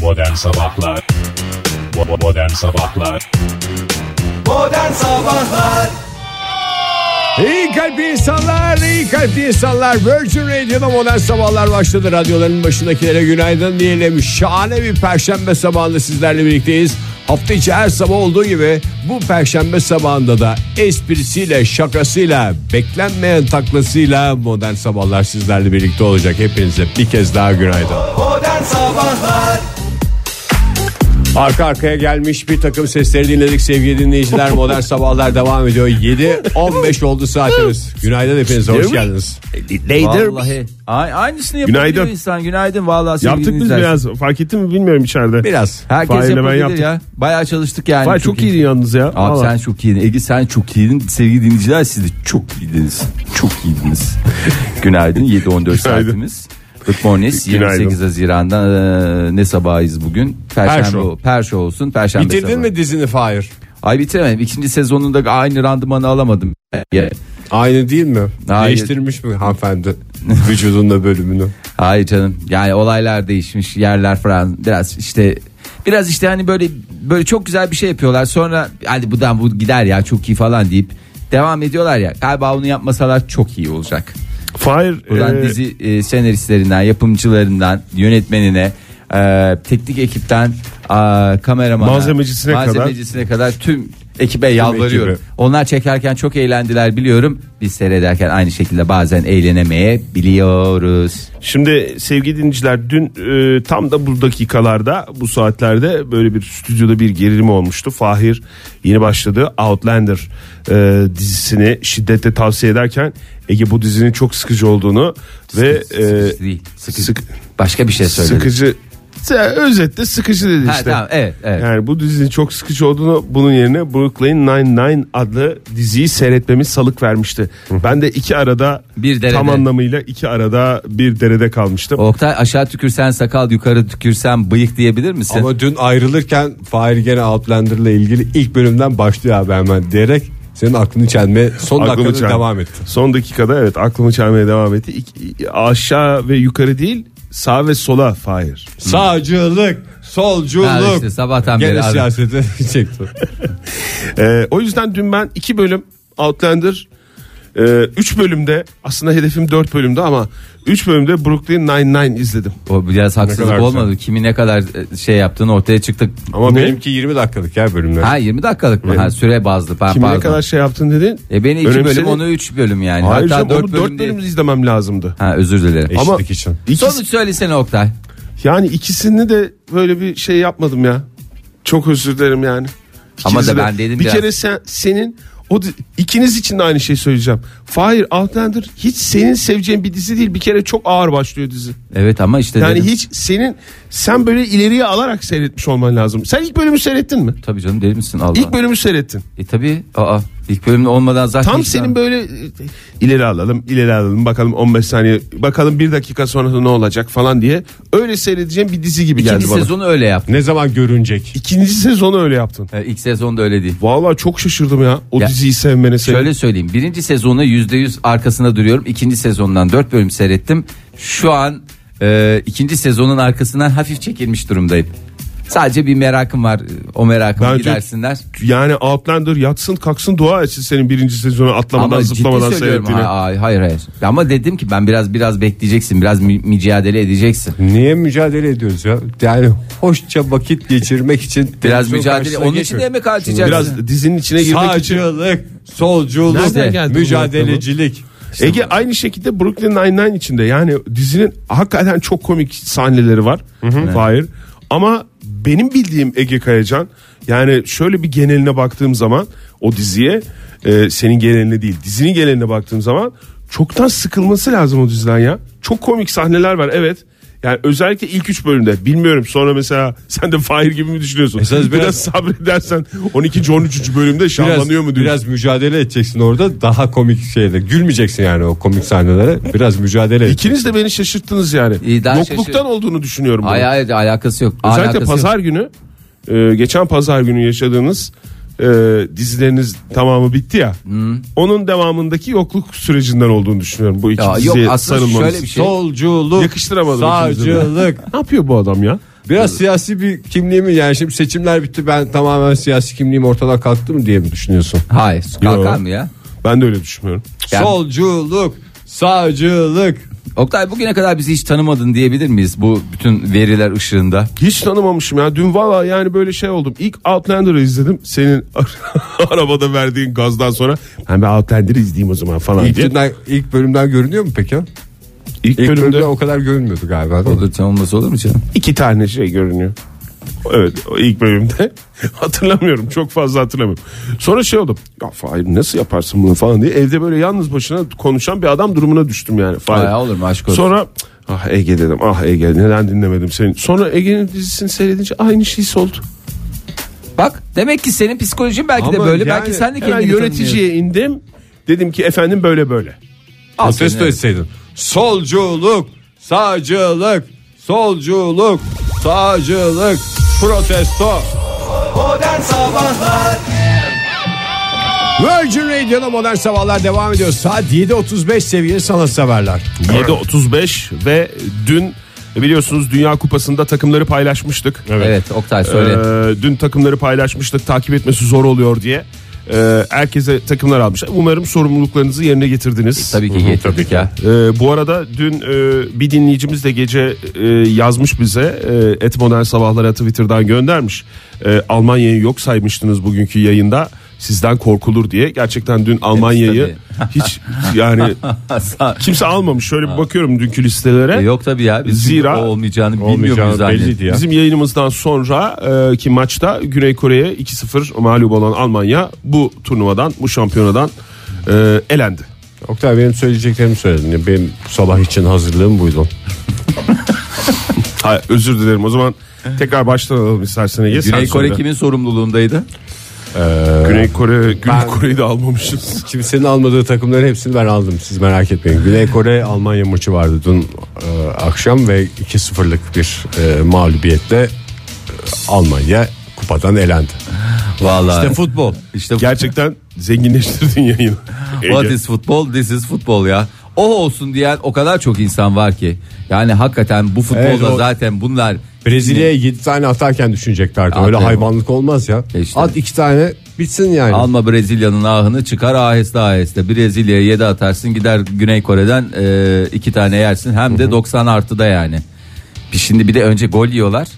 Modern Sabahlar Modern Sabahlar Modern Sabahlar İyi kalpli insanlar, iyi kalpli insanlar. Virgin Radio'da modern sabahlar başladı. Radyoların başındakilere günaydın diyelim. Şahane bir perşembe sabahında sizlerle birlikteyiz. Hafta içi her sabah olduğu gibi bu perşembe sabahında da esprisiyle, şakasıyla, beklenmeyen taklasıyla modern sabahlar sizlerle birlikte olacak. Hepinize bir kez daha günaydın. Modern Sabahlar Arka arkaya gelmiş bir takım sesleri dinledik sevgili dinleyiciler. Modern sabahlar devam ediyor. 7.15 oldu saatimiz. Günaydın hepinize hoş geldiniz. Vallahi Ay, aynısını yapabiliyor Günaydın. insan. Günaydın vallahi sevgili Yaptık biz dinleyiciler. biraz fark ettin mi bilmiyorum içeride. Biraz. Herkes Fahir'le ben yapabilir yaptık. ya. Bayağı çalıştık yani. Fahir çok iyiydin yalnız ya. Abi Vallahi. sen çok iyiydin. Ege sen çok iyiydin. Sevgili dinleyiciler siz de çok iyiydiniz. Çok iyiydiniz. Günaydın 7-14 saatimiz. Good morning. Günaydın. 28 Haziran'da e, ne sabahıyız bugün? Perşembe, Perşo. Perşo olsun. Perşembe Bitirdin sabahı. mi dizini Fahir? Ay bitiremedim. İkinci sezonunda aynı randımanı alamadım. Ya, Aynı değil mi? Hayır. Değiştirmiş mi hanımefendi vücudunda bölümünü? Hayır canım. Yani olaylar değişmiş, yerler falan biraz işte biraz işte hani böyle böyle çok güzel bir şey yapıyorlar. Sonra hadi buradan bu gider ya çok iyi falan deyip devam ediyorlar ya. Galiba onu yapmasalar çok iyi olacak. Fahir Buradan e, dizi e, senaristlerinden, yapımcılarından, yönetmenine, e, teknik ekipten, a, kameramana, Malzemecisine kadar. malzemecisine kadar tüm ekibe yalvarıyorum. ekibe. Onlar çekerken çok eğlendiler biliyorum. Biz seyrederken aynı şekilde bazen eğlenemeyebiliyoruz. Şimdi sevgili dinleyiciler dün e, tam da bu dakikalarda bu saatlerde böyle bir stüdyoda bir gerilim olmuştu. Fahir yeni başladığı Outlander e, dizisini şiddetle tavsiye ederken Ege bu dizinin çok sıkıcı olduğunu ve e, Sıkıcı değil, sıkıcı. sık- Başka bir şey söyledim. sıkıcı özetle sıkıcı dedi Ha, işte. tamam, evet, evet. Yani bu dizinin çok sıkıcı olduğunu bunun yerine Brooklyn Nine-Nine adlı diziyi seyretmemiz salık vermişti. Ben de iki arada Bir derede. tam anlamıyla iki arada bir derede kalmıştım. Oktay aşağı tükürsen sakal yukarı tükürsen bıyık diyebilir misin? Ama dün ayrılırken Fahir gene Outlander'la ilgili ilk bölümden başlıyor abi hemen diyerek senin aklını çelmeye son dakikada çelme. devam etti. Son dakikada evet aklımı çelmeye devam etti. İki- aşağı ve yukarı değil sağ ve sola Fahir. Sağcılık, solculuk. Ha, işte sabahtan Gene beri abi. siyasete çekti. Ee, o yüzden dün ben iki bölüm Outlander e, üç bölümde aslında hedefim dört bölümde ama üç bölümde Brooklyn Nine-Nine izledim. O biraz haksızlık olmadı. Kimi ne kadar e, şey yaptığını ortaya çıktık. Ama Ne? benimki 20 dakikalık ya bölümler. Ha 20 dakikalık mı? Ha süre bazlı. Pa, Kim ne pardon. kadar şey yaptın dedin? E beni 2 Önemsedi- bölüm onu 3 bölüm yani. Hayır Hatta canım, 4 onu bölüm, dört değil. bölüm izlemem lazımdı. Ha özür dilerim. Eşitlik Ama- için. İkisi- Sonuç söylesene Oktay. Yani ikisini de böyle bir şey yapmadım ya. Çok özür dilerim yani. Ama İkinizi da de- ben dedim bir biraz. kere sen senin o ikiniz için de aynı şeyi söyleyeceğim. Fahir Outlander hiç senin seveceğin bir dizi değil. Bir kere çok ağır başlıyor dizi. Evet ama işte Yani dedim. hiç senin sen böyle ileriye alarak seyretmiş olman lazım. Sen ilk bölümü seyrettin mi? Tabii canım deli misin Allah. İlk bölümü seyrettin. E tabii. Aa ilk bölümde olmadan zaten. Tam hiç- senin böyle ileri alalım, ileri alalım. Bakalım 15 saniye, bakalım bir dakika sonra ne olacak falan diye. Öyle seyredeceğim bir dizi gibi İkinci geldi bana. sezonu öyle yaptı. Ne zaman görünecek? İkinci sezonu öyle yaptın. E, ilk sezonda öyle değil. Vallahi çok şaşırdım ya. O Ya, diziyi sevmene senin. Şöyle söyleyeyim. Birinci sezonu %100 arkasında duruyorum. İkinci sezondan 4 bölüm seyrettim. Şu an e, ikinci sezonun arkasından hafif çekilmiş durumdayım. Sadece bir merakım var. O merakımı Bence- gidersinler. Yani Outlander yatsın kalksın dua etsin senin birinci sezonu atlamadan Ama zıplamadan seyrettiğini. Hayır, hayır hayır. Ama dedim ki ben biraz biraz bekleyeceksin. Biraz mü- mücadele edeceksin. Niye mücadele ediyoruz ya? Yani hoşça vakit geçirmek için Biraz mücadele. Onun için geçmiyor. de emek harcayacaksın. Biraz dizinin içine girmek için. Sağcılık, solculuk, Nereden geldi bu mücadelecilik. Ege aynı şekilde Brooklyn Nine-Nine içinde yani dizinin hakikaten çok komik sahneleri var. Fahir. Ama benim bildiğim Ege Kayacan yani şöyle bir geneline baktığım zaman o diziye e, senin geneline değil dizinin geneline baktığım zaman çoktan sıkılması lazım o diziden ya. Çok komik sahneler var evet. Yani özellikle ilk 3 bölümde bilmiyorum sonra mesela sen de Fahir gibi mi düşünüyorsun? Esas biraz, biraz- sabredersen 12. 13. bölümde şahlanıyor Biraz, mu diyorsun? biraz mücadele edeceksin orada daha komik şeyle. Gülmeyeceksin yani o komik sahnelere. Biraz mücadele et. İkiniz de beni şaşırttınız yani. İyi, daha Yokluktan şaşır- olduğunu düşünüyorum. Hayır hayır alakası yok. Özellikle alakası pazar yok. günü e, geçen pazar günü yaşadığınız e, dizileriniz tamamı bitti ya. Onun devamındaki yokluk sürecinden olduğunu düşünüyorum bu iki Ya yok, diziye sarılmanız. şöyle bir şey- Solculuk, Yakıştıramadım sağcılık. Ne yapıyor bu adam ya? Biraz siyasi bir kimliğimi yani şimdi seçimler bitti ben tamamen siyasi kimliğim ortadan kalktı mı diye mi düşünüyorsun? Hayır kalkar Yo. mı ya? Ben de öyle düşünmüyorum. Yani- Solculuk, sağcılık. Oktay bugüne kadar bizi hiç tanımadın diyebilir miyiz bu bütün veriler ışığında? Hiç tanımamışım ya. Dün valla yani böyle şey oldum. İlk Outlander'ı izledim. Senin arabada verdiğin gazdan sonra ben bir Outlander'ı izleyeyim o zaman falan İlk, diye. günden, ilk bölümden görünüyor mu peki? İlk, İlk bölümde, bölümde o kadar görünmüyordu galiba. mi? Olur olması olur mu canım? iki tane şey görünüyor. Evet o ilk bölümde hatırlamıyorum çok fazla hatırlamıyorum. Sonra şey oldum ya Fahir nasıl yaparsın bunu falan diye evde böyle yalnız başına konuşan bir adam durumuna düştüm yani. Fahir. Aa, olur mu aşk olsun. Sonra ah Ege dedim ah Ege neden dinlemedim seni. Sonra Ege'nin dizisini seyredince aynı şey oldu. Bak demek ki senin psikolojin belki de Ama böyle yani belki sen de kendini yöneticiye indim. Dedim ki efendim böyle böyle. Protesto etseydin. Solculuk, sağcılık, solculuk, sağcılık, protesto. Modern Sabahlar Virgin Radio'da modern sabahlar devam ediyor. Saat 7.35 sevgili sanatseverler. 7.35 ve dün biliyorsunuz Dünya Kupası'nda takımları paylaşmıştık. Evet Oktay söyle. Ee, dün takımları paylaşmıştık takip etmesi zor oluyor diye. Ee, herkese takımlar almış. Umarım sorumluluklarınızı yerine getirdiniz. tabii ki getirdik ya. Ee, bu arada dün e, bir dinleyicimiz de gece e, yazmış bize e, et modern sabahlara Twitter'dan göndermiş. E, Almanya'yı yok saymıştınız bugünkü yayında sizden korkulur diye. Gerçekten dün Almanya'yı hiç yani kimse almamış. Şöyle bir bakıyorum dünkü listelere. E, Yok tabii ya. Biz Zira- o olmayacağını bilmiyor Olmayacağını muyuz anne? belliydi ya. Bizim yayınımızdan sonra e, ki maçta Güney Kore'ye 2-0 mağlup olan Almanya bu turnuvadan bu şampiyonadan e, elendi. Oktay benim söyleyeceklerimi söyledin. Ya Benim sabah için hazırlığım buydu. Hayır, özür dilerim. O zaman tekrar baştan alalım istersen Ege. Güney Kore kimin sorumluluğundaydı? Güney Kore, Güney Ben- Kore'yi de almamışız. Kimsenin almadığı takımların hepsini ben aldım. Siz merak etmeyin. Güney Kore Almanya maçı vardı dün e, akşam ve 2-0'lık bir e, mağlubiyetle e, Almanya kupadan elendi. Vallahi. İşte futbol. İşte Gerçekten zenginleştirdin yayını. What is football? This is football ya. O olsun diyen o kadar çok insan var ki. Yani hakikaten bu futbolda Evet, o- zaten bunlar Brezilya'ya 7 tane atarken düşüneceklerdi. Öyle Aferin. hayvanlık olmaz ya. İşte. At 2 tane bitsin yani. Alma Brezilya'nın ahını çıkar aheste aheste. Brezilya'ya 7 atarsın gider Güney Kore'den e, iki tane yersin. Hem de 90 artıda yani. Bir Şimdi bir de önce gol yiyorlar.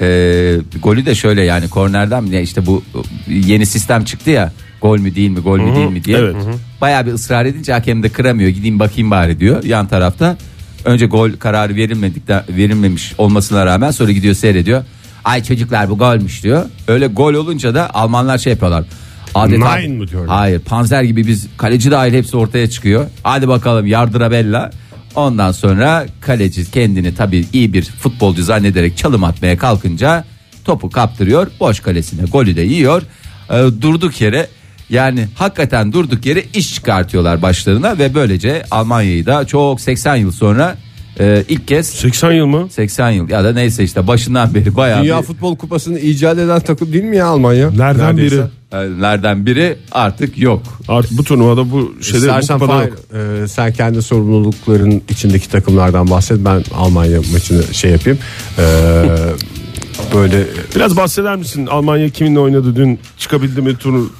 E, golü de şöyle yani kornerden mi? Ya işte bu yeni sistem çıktı ya. Gol mü değil mi gol mü değil mi diye. Evet. Bayağı bir ısrar edince hakem de kıramıyor. Gideyim bakayım bari diyor yan tarafta. Önce gol kararı verilmedikten verilmemiş olmasına rağmen sonra gidiyor seyrediyor. Ay çocuklar bu golmüş diyor. Öyle gol olunca da Almanlar şey yapıyorlar. Adeta, Nine mi diyorlar? Hayır panzer gibi biz kaleci dahil hepsi ortaya çıkıyor. Hadi bakalım yardıra bella. Ondan sonra kaleci kendini tabii iyi bir futbolcu zannederek çalım atmaya kalkınca topu kaptırıyor. Boş kalesine golü de yiyor. Ee, durduk yere yani hakikaten durduk yere iş çıkartıyorlar başlarına ve böylece Almanya'yı da çok 80 yıl sonra e, ilk kez 80 yıl mı? 80 yıl ya da neyse işte başından beri bayağı Dünya bir, Futbol Kupası'nı icat eden takım değil mi ya Almanya? Nereden Neredeyse. biri? e, nereden biri artık yok. Artık bu turnuvada bu şeyde bu İstersen kupada Fahir, yok. e, sen kendi sorumlulukların içindeki takımlardan bahset. Ben Almanya maçını şey yapayım. E, böyle Biraz bahseder misin? Almanya kiminle oynadı dün? Çıkabildi mi turnu?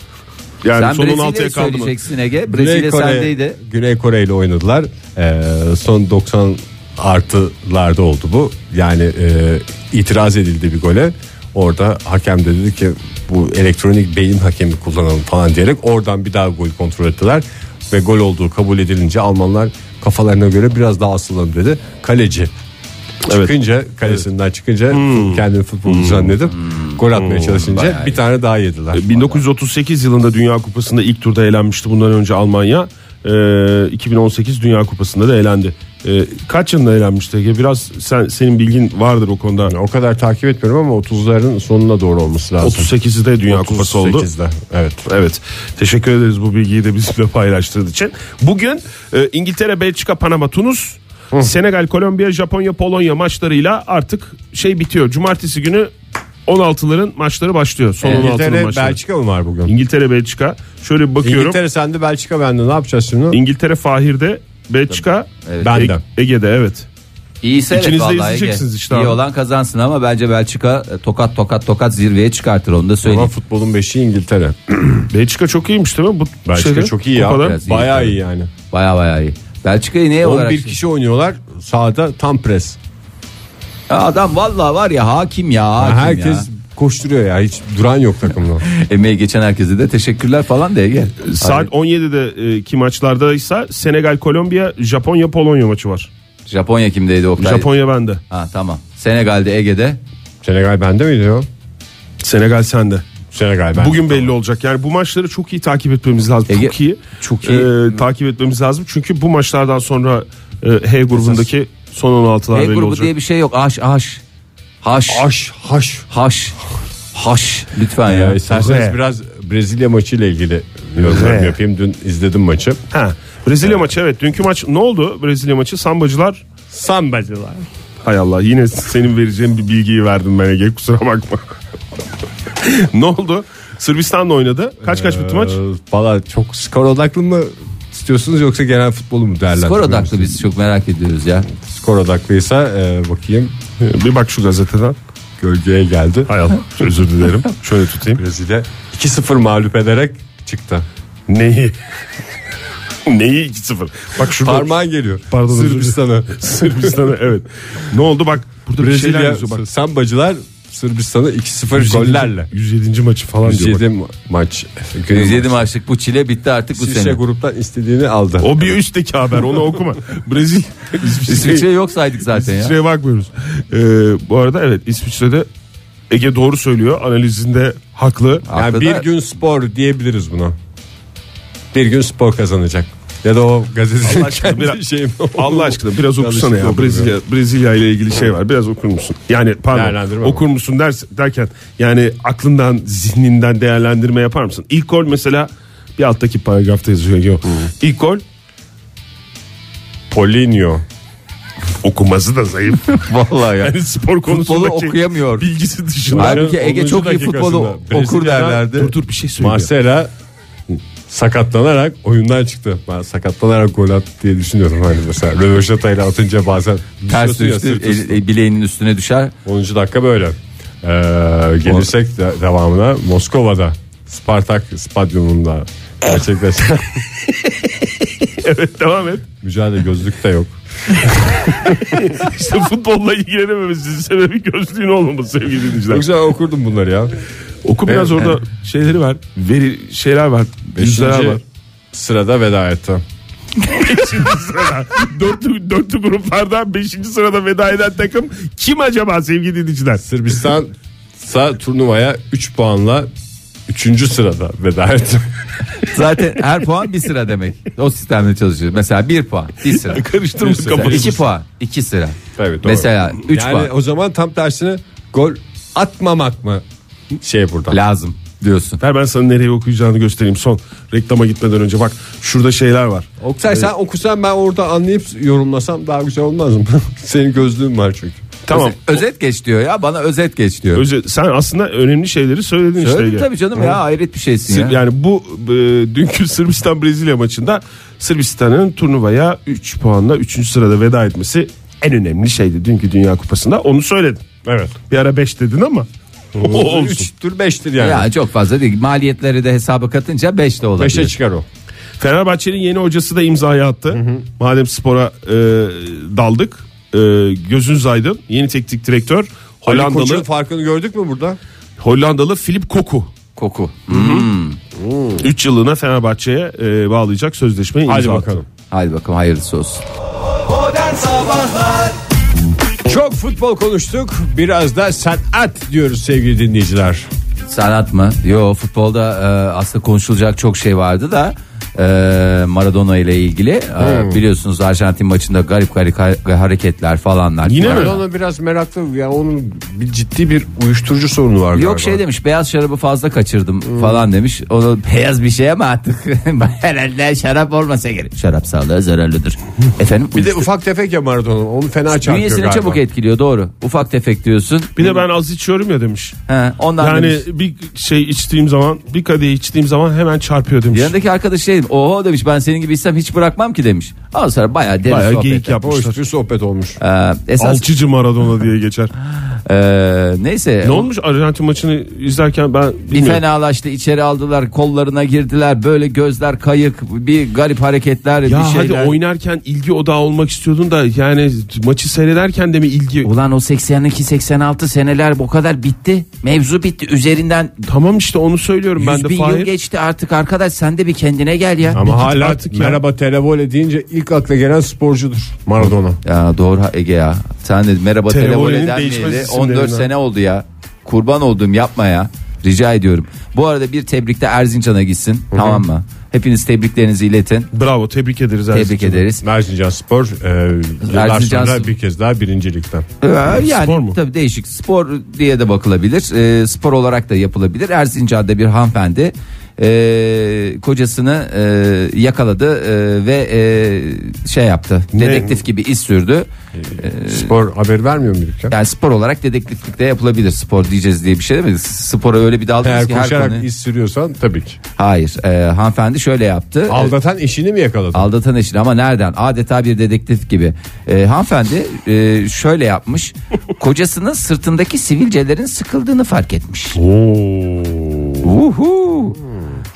Yani Sen son 16'ya Brezilya'yı kaldı mı? söyleyeceksin Ege. Güney Brezilya Kore, sendeydi. Güney Kore ile oynadılar. E, son 90 artılarda oldu bu. Yani e, itiraz edildi bir gole. Orada hakem de dedi ki bu elektronik beyin hakemi kullanalım falan diyerek oradan bir daha gol kontrol ettiler. Ve gol olduğu kabul edilince Almanlar kafalarına göre biraz daha asılalım dedi. Kaleci çıkınca kalesinden çıkınca kendini futbolcu zannedip gol atmaya çalışınca bayağı bir tane daha yediler. 1938 yılında Dünya Kupası'nda ilk turda elenmişti bundan önce Almanya. Ee, 2018 Dünya Kupası'nda da elendi. Ee, kaç yılında elenmişti? Biraz sen senin bilgin vardır o konuda. O kadar takip etmiyorum ama 30'ların sonuna doğru olması lazım. 38'de Dünya Kupası oldu. 38'de, Evet. Evet. Teşekkür ederiz bu bilgiyi de bizimle paylaştığın için. Bugün e, İngiltere, Belçika, Panama, Tunus, Senegal, Kolombiya, Japonya, Polonya maçlarıyla artık şey bitiyor. Cumartesi günü 16'ların maçları başlıyor. Son 16'ların İngiltere, maçları. Belçika mı var bugün? İngiltere, Belçika. Şöyle bir bakıyorum. İngiltere, İngiltere sende, Belçika bende. Ne yapacağız şimdi? Fahir'de, Belçika Evet. Ben de. Ege- Ege'de evet. İyi seyret İkiniz de vallahi izleyeceksiniz Ege. işte İyi abi. olan kazansın ama bence Belçika e, tokat tokat tokat zirveye çıkartır onu da Ama söyleyeyim. futbolun beşi İngiltere. Belçika çok iyiymiş değil mi? Bu Belçika şeyde, çok iyi ya. kupada? Biraz iyi Bayağı iyi yani. Baya baya iyi. Belçika'yı neye olarak? 11 kişi oynuyorlar. Sahada tam pres. Ya Adam vallahi var ya hakim ya hakim Herkes ya. koşturuyor ya. Hiç duran yok takımda. Emeği geçen herkese de teşekkürler falan da Ege. Saat 17'de e, ki maçlarda ise Senegal, Kolombiya, Japonya, Polonya maçı var. Japonya kimdeydi Oktay? Japonya bende. Ha tamam. Senegal'de Ege'de. Senegal bende miydi o? Senegal sende. Senegal bende. Bugün belli olacak. Yani bu maçları çok iyi takip etmemiz lazım. Ege- çok iyi. çok iyi. e, takip etmemiz lazım. Çünkü bu maçlardan sonra e, H grubundaki son 16'lar E belli grubu olacak. diye bir şey yok. Haş haş. Haş. Haş haş. Haş. Haş. Lütfen ya. Ya, isterseniz biraz Brezilya maçı ile ilgili Re. yapayım. Dün izledim maçı. Ha, Brezilya maçı evet. Dünkü maç ne oldu? Brezilya maçı sambacılar. Sambacılar. Hay Allah yine senin vereceğin bir bilgiyi verdim ben Ege kusura bakma. ne oldu? Sırbistan'la oynadı. Kaç kaç bitti maç? Ee, Valla çok skor odaklı mı istiyorsunuz yoksa genel futbolu mu değerlendiriyorsunuz? Skor odaklı biz çok merak ediyoruz ya. Skor odaklıysa e, bakayım Bir bak şu gazeteden. gölgeye geldi. Hay Allah özür dilerim. Şöyle tutayım. Brezilya 2-0 mağlup ederek çıktı. Neyi? Neyi 2-0? Bak şurada. Parmağın geliyor. Pardon. Sırbistan'a. Sırbistan'a evet. Ne oldu bak burada bir şeyler Brezilya yazıyor bak. Sambacılar Sırbistan'ı 2-0 gollerle. 107. maçı falan diyor. 107 Bak. ma- maç. 107 maçlık bu çile bitti artık bu İsviçre sene. gruptan istediğini aldı. O bir üstteki haber onu okuma. Brezilya. İsviçre yok saydık zaten ya. İsviçre'ye bakmıyoruz. Ee, bu arada evet İsviçre'de Ege doğru söylüyor. Analizinde haklı. Yani bir gün spor diyebiliriz buna. Bir gün spor kazanacak. Ya da o gazetenin Allah aşkına biraz- şeyi mi? Allah aşkına biraz okusana ya. Brezilya Brezilya ile ilgili şey var. Biraz okur musun? Yani pardon. Okur musun ders, derken yani aklından, zihninden değerlendirme yapar mısın? İlk gol mesela bir alttaki paragrafta yazıyor. O. İlk gol Polinio. okuması da zayıf. Vallahi ya. Yani spor konusundaki okuyamıyor. bilgisi dışında. Halbuki Ege 10. çok iyi futbolu okur derlerdi. Dur dur bir şey söylüyor. Marcela sakatlanarak oyundan çıktı. Ben sakatlanarak gol attı diye düşünüyorum hani mesela. Röveşata ile atınca bazen Ters düştü el- el- bileğinin üstüne düşer. 10. dakika böyle. Ee, gelirsek de- devamına Moskova'da Spartak stadyumunda gerçekleşen evet devam et. mücadele gözlük de yok. İşte futbolla ilgilenememesinin sebebi gözlüğün olmaması sevgili dinleyiciler. Çok güzel okurdum bunları ya. Oku biraz orada şeyleri var. Veri şeyler var. Yüzler Beşinci var. sırada veda etti. dörtlü, dörtlü gruplardan 5. sırada veda eden takım kim acaba sevgili dinleyiciler? Sırbistan ise turnuvaya 3 puanla 3. sırada veda etti. Zaten her puan bir sıra demek. O sistemde çalışıyor. Mesela bir puan, bir sıra. Karıştırmış sıra. kafası. İki puan, iki sıra. Tabii, doğru. Mesela üç yani puan o zaman tam tersine gol atmamak mı şey burada. lazım diyorsun. Ver ben sana nereye okuyacağını göstereyim son reklama gitmeden önce bak şurada şeyler var. Oksay sen okusan ben orada anlayıp yorumlasam daha güzel olmaz mı? Senin gözlüğün var çünkü. Tamam. Özet geç diyor ya bana özet geç diyor. Özür, sen aslında önemli şeyleri söyledin işte. Söyledim tabii canım ya hayret bir şeysin Sır- ya. Yani bu e, dünkü Sırbistan Brezilya maçında Sırbistan'ın turnuvaya 3 puanla 3. sırada veda etmesi en önemli şeydi dünkü Dünya Kupası'nda. Onu söyledin. Evet. Bir ara 5 dedin ama olsun. 3'tür 5'tir yani. Ya çok fazla değil. Maliyetleri de hesaba katınca 5 de olabilir. 5'e çıkar o. Fenerbahçe'nin yeni hocası da imzayı attı. Madem spora e, daldık. E, gözünüz aydın. Yeni teknik direktör Ali Hollandalı farkını gördük mü burada? Hollandalı Filip Koku. Koku. 3 yıllığına Fenerbahçe'ye e, bağlayacak sözleşmeyi imza Hadi attı. bakalım. Hadi bakalım hayırlısı olsun. Modern Sabahlar Çok futbol konuştuk. Biraz da sanat diyoruz sevgili dinleyiciler. Sanat mı? Yo futbolda e, aslında konuşulacak çok şey vardı da e, Maradona ile ilgili E, biliyorsunuz Arjantin maçında garip garip ha- hareketler falanlar. Yine mi? Maradona biraz meraklı. Yani onun bir ciddi bir uyuşturucu sorunu var Yok şey demiş beyaz şarabı fazla kaçırdım falan demiş. O da beyaz bir şey ama artık herhalde şarap olmasa gerek. Şarap sağlığa zararlıdır. Efendim Bir de ufak tefek ya Maradona. Onu fena çarpıyor bünyesini galiba. çabuk etkiliyor doğru. Ufak tefek diyorsun. Bir de ben az içiyorum ya demiş. He, ondan Yani demiş. bir şey içtiğim zaman bir kadeh içtiğim zaman hemen çarpıyor demiş. Yanındaki arkadaş şey Oho demiş ben senin gibi istem hiç bırakmam ki demiş. Ondan sonra bayağı derin Bayağı sohbet. geyik yapmışlar. Hoş bir sohbet olmuş. Ee, esas Alçıcı Maradona diye geçer. ee, neyse. ne olmuş Arjantin maçını izlerken ben Bir bilmiyorum. fenalaştı içeri aldılar kollarına girdiler böyle gözler kayık bir garip hareketler Ya bir hadi şeyler. oynarken ilgi odağı olmak istiyordun da yani maçı seyrederken de mi ilgi? Ulan o 82 86 seneler bu kadar bitti. Mevzu bitti. Üzerinden Tamam işte onu söylüyorum 100 ben de bin yıl Fahir. geçti artık arkadaş sen de bir kendine gel ya. Ama hala artık ya. merhaba televole deyince ilk akla gelen sporcudur Maradona. Ya doğru Ege ya. Sen de merhaba televole denmeyeli isimlerinden. 14 sene oldu ya. Kurban olduğum yapma ya. Rica ediyorum. Bu arada bir tebrik de Erzincan'a gitsin. Tamam mı? Hepiniz tebriklerinizi iletin. Bravo tebrik ederiz. Tebrik Erzincan'ı. ederiz. Erzincan Spor e, Erzincan sonra bir kez daha birincilikten. Ee, yani Spor mu? tabii değişik spor diye de bakılabilir. Ee, spor olarak da yapılabilir. Erzincan'da bir hanımefendi e, kocasını e, yakaladı e, ve e, şey yaptı. Ne? Dedektif gibi iz sürdü. Spor haber vermiyor muyduk ya? Yani spor olarak dedektiflikte yapılabilir. Spor diyeceğiz diye bir şey mi? Spora öyle bir daldınız Eğer ki her koşarak konu. iz sürüyorsan tabii ki. Hayır. E, hanımefendi şöyle yaptı. Aldatan eşini mi yakaladın? Aldatan eşini ama nereden? Adeta bir dedektif gibi. Ee, hanımefendi e, şöyle yapmış. Kocasının sırtındaki sivilcelerin sıkıldığını fark etmiş. Uhu.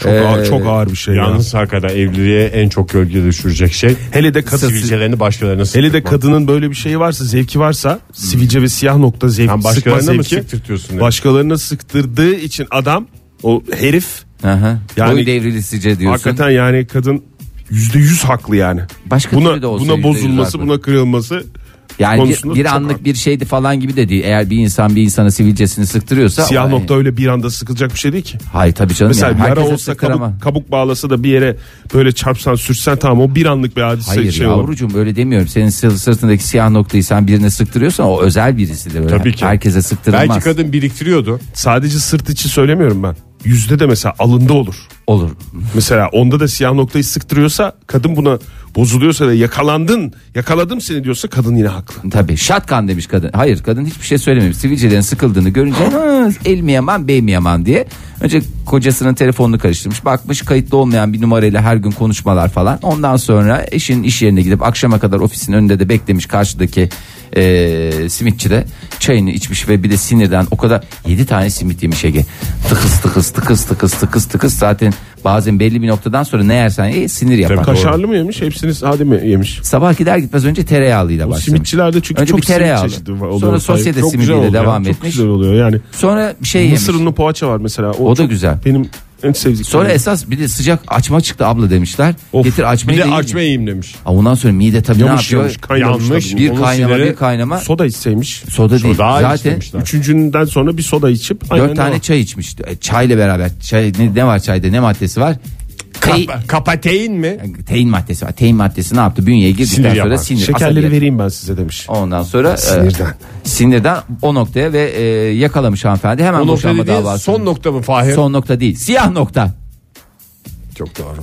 Çok, ağır, çok ağır bir şey ya. Yalnız hakikaten evliliğe en çok gölge düşürecek şey. Hele de kadın Sivilcelerini başkalarına Hele de kadının böyle bir şeyi varsa, zevki varsa, sivilce ve siyah nokta zevk, Sen sıkma başkalarına mı zevki, sıktırtıyorsun yani? başkalarına sıktırdığı için adam, o herif Aha. Yani- Boy devrilisice diyorsun. hakikaten yani kadın yüzde yüz haklı yani. Başka türlü de buna olsa buna bozulması, buna kırılması yani bir, bir anlık haklı. bir şeydi falan gibi de değil. Eğer bir insan bir insana sivilcesini sıktırıyorsa Siyah o- nokta öyle bir anda sıkılacak bir şey değil ki. Hayır tabii canım. Mesela yani. yara Herkese olsa sıktır ama. kabuk, kabuk bağlasa da bir yere böyle çarpsan sürsen tamam o bir anlık bir hadise Hayır şey olur. yavrucuğum öyle demiyorum. Senin sı- sırtındaki siyah noktayı sen birine sıktırıyorsan o özel birisidir. Öyle Tabii ki. Herkese sıktırılmaz. Belki kadın biriktiriyordu. Sadece sırt içi söylemiyorum ben. Yüzde de mesela alında olur. Olur. Mesela onda da siyah noktayı sıktırıyorsa kadın buna bozuluyorsa da yakalandın yakaladım seni diyorsa kadın yine haklı. Tabii şatkan demiş kadın. Hayır kadın hiçbir şey söylememiş. Sivilcelerin sıkıldığını görünce "Ha, el mi yaman bey mi yaman diye. Önce kocasının telefonunu karıştırmış. Bakmış kayıtlı olmayan bir numarayla her gün konuşmalar falan. Ondan sonra eşin iş yerine gidip akşama kadar ofisin önünde de beklemiş karşıdaki e, simitçi de çayını içmiş ve bir de sinirden o kadar 7 tane simit yemiş Ege. Tıkız tıkız tıkız tıkız tıkız tıkız zaten bazen belli bir noktadan sonra ne yersen ye sinir yapar. Kaşarlı mı yemiş hepsini sade mi yemiş? Sabah gider gitmez önce tereyağlıyla başlamış. Simitçilerde çünkü Önce çok bir tereyağlı. simit çeşidi var- oluyor. Sonra sosyete Çok güzel simidiyle oluyor. devam Çok etmiş. güzel oluyor yani. Sonra şey yemiş. Mısır unlu poğaça var mesela. O da çok güzel. Benim en sevdiğim. Sonra esas bir de sıcak açma çıktı abla demişler. Of, Getir Bir açmayı de da yiyin. açma yiyeyim demiş. Ha, Ondan sonra mide tabii ne yamış yapıyor? yamış kaynamış. Yanmış. Bir Onun kaynama bir kaynama. Soda içseymiş. Soda değil. Soda Zaten. Üçüncünden sonra bir soda içip. dört tane devam. çay içmiş. E, Çayla beraber. Çay, ne, ne var çayda ne maddesi var? Kapatein mi? tein maddesi var. Tein maddesi ne yaptı? Bünyeye girdikten Sinir sonra yapar. sinir. Şekerleri asabiyet. vereyim ben size demiş. Ondan sonra e, Sinirden. sinirden o noktaya ve e, yakalamış hanımefendi. Hemen O nokta boşanma dediğin davası. son nokta mı Fahir? Son nokta değil. Siyah nokta. Çok doğru.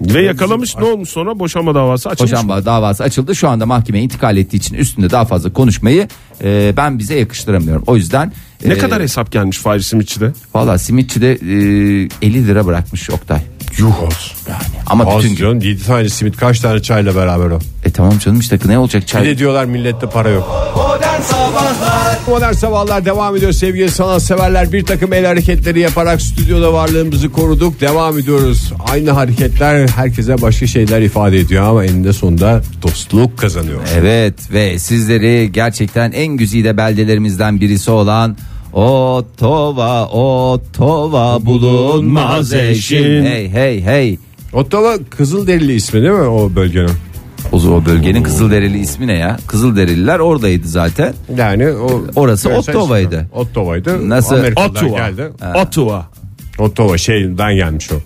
Ve yakalamış ne olmuş sonra boşanma davası açılmış. mı? Boşanma davası açıldı. Şu anda mahkemeye intikal ettiği için üstünde daha fazla konuşmayı e, ben bize yakıştıramıyorum. O yüzden Ne e, kadar hesap gelmiş Fahri Simitçi'de? Valla simitçi de e, 50 lira bırakmış Oktay. Yuh olsun. Yani ama Az bütün gün. canım 7 tane simit kaç tane çayla beraber o. E tamam canım işte ne olacak Bir çay. de diyorlar millette para yok. Modern Sabahlar Modern Sabahlar devam ediyor sevgili sanatseverler. Bir takım el hareketleri yaparak stüdyoda varlığımızı koruduk. Devam ediyoruz. Aynı hareketler herkese başka şeyler ifade ediyor ama eninde sonunda dostluk kazanıyor. Evet ve sizleri gerçekten en güzide beldelerimizden birisi olan Ottova, Ottova bulunmaz eşin. Hey hey hey. Ottawa Kızılderili ismi değil mi o bölgenin? O, o bölgenin Kızılderili ismi ne ya? Kızılderililer oradaydı zaten. Yani o Orası Ottawa'ydı. Ottawa'ydı. Nasıl? Ottawa. geldi. Ottawa. Ottawa şeyden gelmiş o.